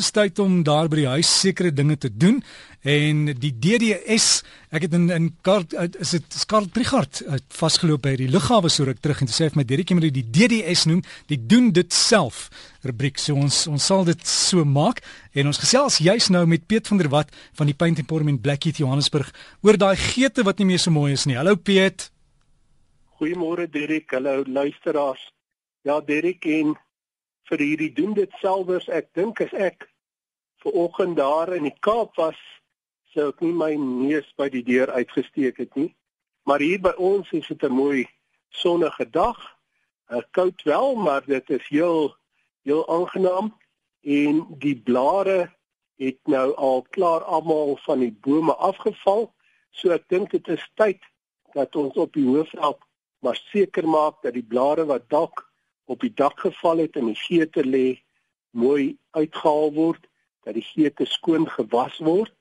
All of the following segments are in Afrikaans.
Dis tyd om daar by die huis sekere dinge te doen en die DDS, ek het in in Karl is dit Karl Trigard vasgeloop by die lughawe so ruk terug en sê vir my Derek moet die DDS noem, die doen dit self rubriek. So ons ons sal dit so maak en ons gesels juis nou met Piet van der Walt van die Paint and Pour in Blackheath Johannesburg oor daai geete wat nie meer so mooi is nie. Hallo Piet. Goeiemôre Derek, hallo luisteraars. Ja Derek en vir hierdie doen dit selfs ek dink as ek ver oggend daar in die Kaap was sou ek nie my neus by die deur uitgesteek het nie. Maar hier by ons is dit 'n mooi sonnige dag. Uh, koud wel maar dit is heel heel aangenaam. En die blare het nou al klaar almal van die bome afgeval. So ek dink dit is tyd dat ons op die hoofveld maar seker maak dat die blare wat dalk op die dak geval het en die geete lê mooi uitgehaal word dat die geete skoon gewas word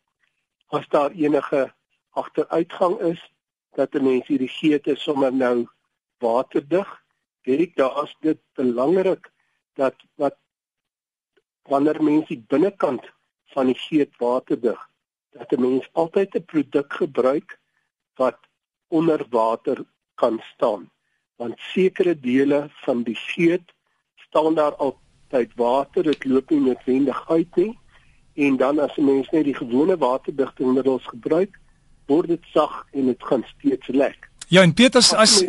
as daar enige agteruitgang is dat 'n mens hierdie geete sommer nou waterdig weet daar is dit belangrik dat wat wanneer mense die binnekant van die geet waterdig dat 'n mens altyd 'n produk gebruik wat onder water kan staan want sekere dele van die geet staan daar altyd water, dit loop nie noodwendig uit nie. En dan as 'n mens net die gewone waterdigtingmiddels gebruik, word dit sag en dit gaan steeds lek. Ja, en Peter as as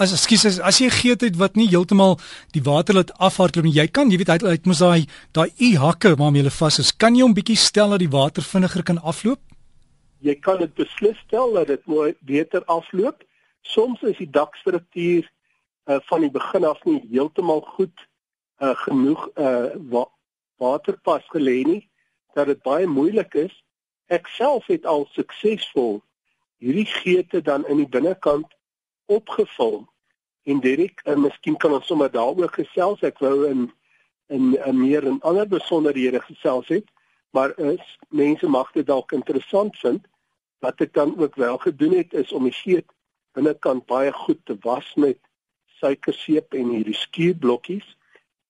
as ekskuus as, as jy geet het wat nie heeltemal die water laat afhardloop nie, jy kan, jy weet, hy moet daai daai u hakke waarmee hulle vas is. Kan jy hom bietjie stel dat die water vinniger kan afloop? Jy kan dit beslis stel dat dit mooi beter afloop soms is die dakstruktuur uh, van die begin af nie heeltemal goed uh, genoeg uh, wa waterpas gelê nie dat dit baie moeilik is. Ek self het al suksesvol hierdie geete dan in die binnekant opgevul. En Derek, en miskien kan ons sommer daaroor gesels. Ek wou in in 'n meer en ander besonderhede gesels het, maar is mense mag dit dalk interessant vind wat ek dan ook wel gedoen het is om die geet binnekant baie goed te was met suikerseep en hierdie skuurblokkies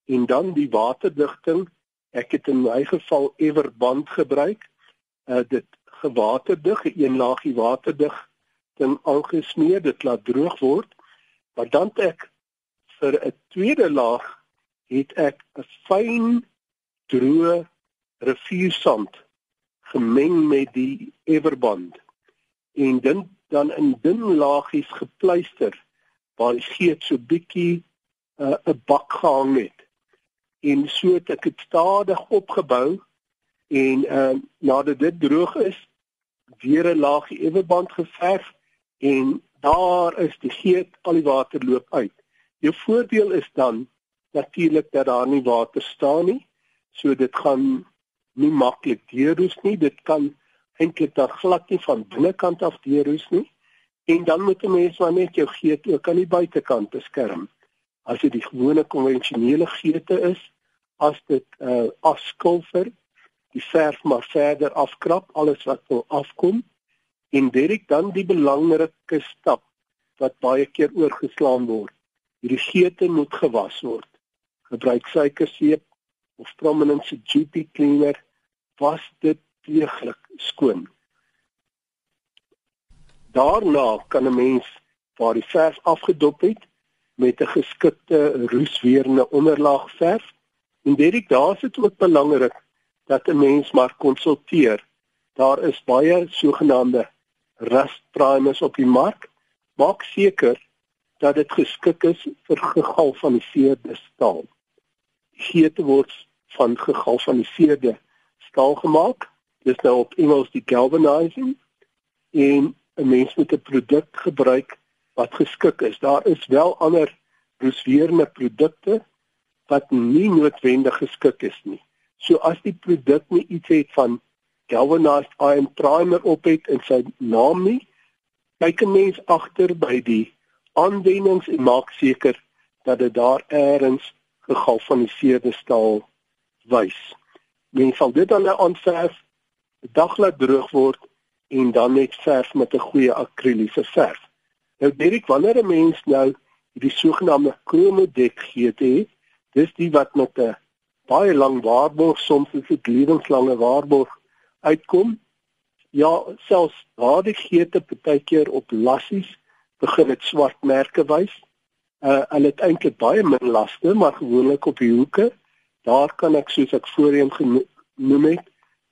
en dan die waterdigting. Ek het in my geval Everband gebruik. Uh dit gewaterdig, 'n een laagie waterdig ding aangesmeer, dit laat droog word. Maar dan ek vir 'n tweede laag het ek 'n fyn droë riviersand gemeng met die Everband en dan dan in dun laagies gepluister waar die geet so bietjie uh, 'n uh, bak gehang het. En so het ek dit stadig opgebou en uh, nadat dit droog is, weer 'n laagie eweband geverf en daar is die geet al die water loop uit. Jou voordeel is dan natuurlik dat daar nie water staan nie, so dit gaan nie maklik deurroes nie. Dit kan eintlik daar glad nie van binnekant af deurroes nie. En dan moet 'n mens maar net jou geet ook aan die buitekant beskerm. As dit die gewone konvensionele geete is, as dit uh, afskulfer, die verf maar verder afkrap alles wat wil afkom en dit dan die belangrike stap wat baie keer oorgeslaan word. Hierdie geete moet gewas word. Gebruik suikerseep of prominence GP cleaner was dit deeglik skoon. Daarna kan 'n mens waar die verf afgedop het met 'n geskikte roesweerende onderlaag verf. En dit daar's dit ook belangrik dat 'n mens maar konsulteer. Daar is baie sogenaamde rust primers op die mark. Maak seker dat dit geskik is vir gegalvaniseerde staal. Geete word van gegalvaniseerde staal gemaak dis nou op Engels die galvanizing en 'n mens moet 'n produk gebruik wat geskik is. Daar is wel ander roesweerende produkte wat nie noodwendig geskik is nie. So as die produk nie iets het van galvanized iron primer op het in sy naam nie, kyk 'n mens agter by die aanwendings en maak seker dat dit daar eers gegalvaniseerde staal wys. Mens sal dit dan nou aanverf 'n dag laat droog word en dan net verf met 'n goeie akriliese verf. Nou Derek, wanneer 'n mens nou hierdie sogenaamde chromodek geet het, dis die wat met 'n baie lang waarborg, soms is dit lewenslange waarborg uitkom. Ja, selfs daardie geete partykeer op lassies begin dit swart merke wys. Uh hulle het eintlik baie min laste, maar gewoonlik op die hoeke. Daar kan ek soos ek voorheen genoem het,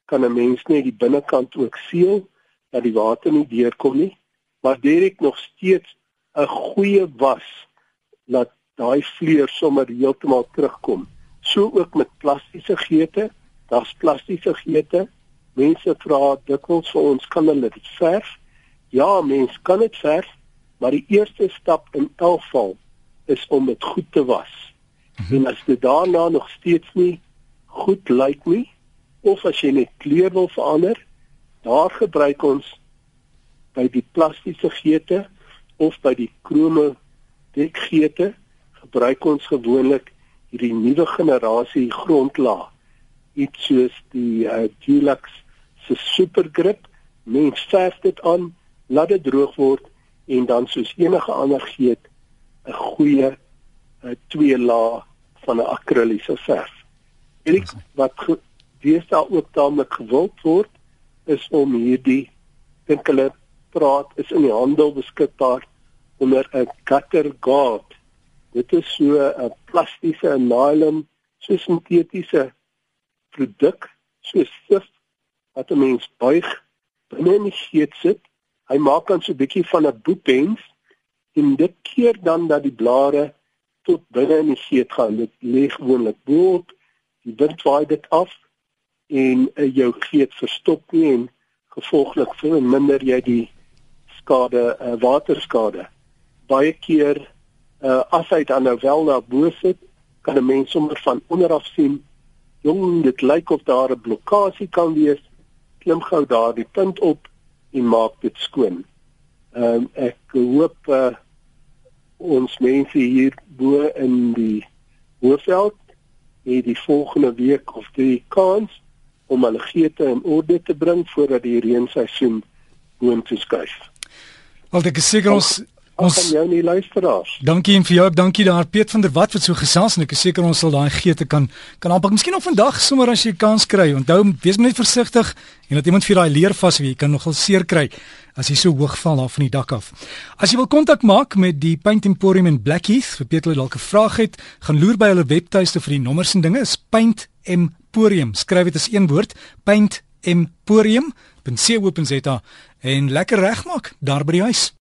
kan 'n mens net die binnekant ook seël dat die water nie deurkom nie. Maar direk nog steeds 'n goeie was laat daai vleur sommer heeltemal terugkom. So ook met plastiese geete. Daar's plastiese geete. Mense vra dikwels vir ons kan hulle dit verf? Ja, mens kan dit verf, maar die eerste stap in elk geval is om dit goed te was. Mhm. En as dit daarna nog steeds nie goed lyk nie of as jy net kleur wil verander, daar gebruik ons by die plastiese geete of by die krome dekgeete gebruik ons gewoonlik hierdie nuwe generasie grondlaag iets soos die uh, Dulux se supergrip mens verf dit aan laat dit droog word en dan soos enige ander geet 'n goeie uh, twee laag van 'n akriliese verf. Elik wat deesdae ook taamlik gewild word is om hierdie dink hulle praat is in die handel beskikbaar onder 'n gutter guard. Dit is so 'n plastiese nylon so sintetiese produk so sif wat 'n mens buig binne in die geet sit. Hy maak dan so 'n bietjie van 'n boepens en dit keer dan dat die blare tot binne in die geet gaan. Dit lê gewoonlik bo op. Die wind waai dit af en uh, jou geet verstop nie en gevolglik verminder jy die skade uh, waterskade baie keer uh, as hy dan nou wel na bo sit kan 'n mens sommer van onder af sien jong dit lyk of daar 'n blokkade kan wees klim gou daar die punt op en maak dit skoon um, ek hoop uh, ons mense hier bo in die Hoofveld het die volgende week of drie kans om hulle geete in orde te bring voordat die reenseisoen boontoe skuif. Al ek is seker ons ons kan jou nie luisteraars. Dankie en vir jou ook dankie daar Piet van der Walt wat so gesels en ek is seker ons sal daai geete kan kan aanpak. Miskien op vandag sommer as jy kans kry. Onthou wees net versigtig en dat iemand vir daai leer vas wie jy kan nogal seer kry as jy so hoog val af van die dak af. As jy wil kontak maak met die Paint Emporium in Blackheath, vir Piet dalk 'n vraag het, gaan loer by hulle webtuiste vir die nommers en dinge. Is Paint Emporium. Skryf dit as een woord, Paint Emporium. .co.za en lekker regmaak daar by die huis.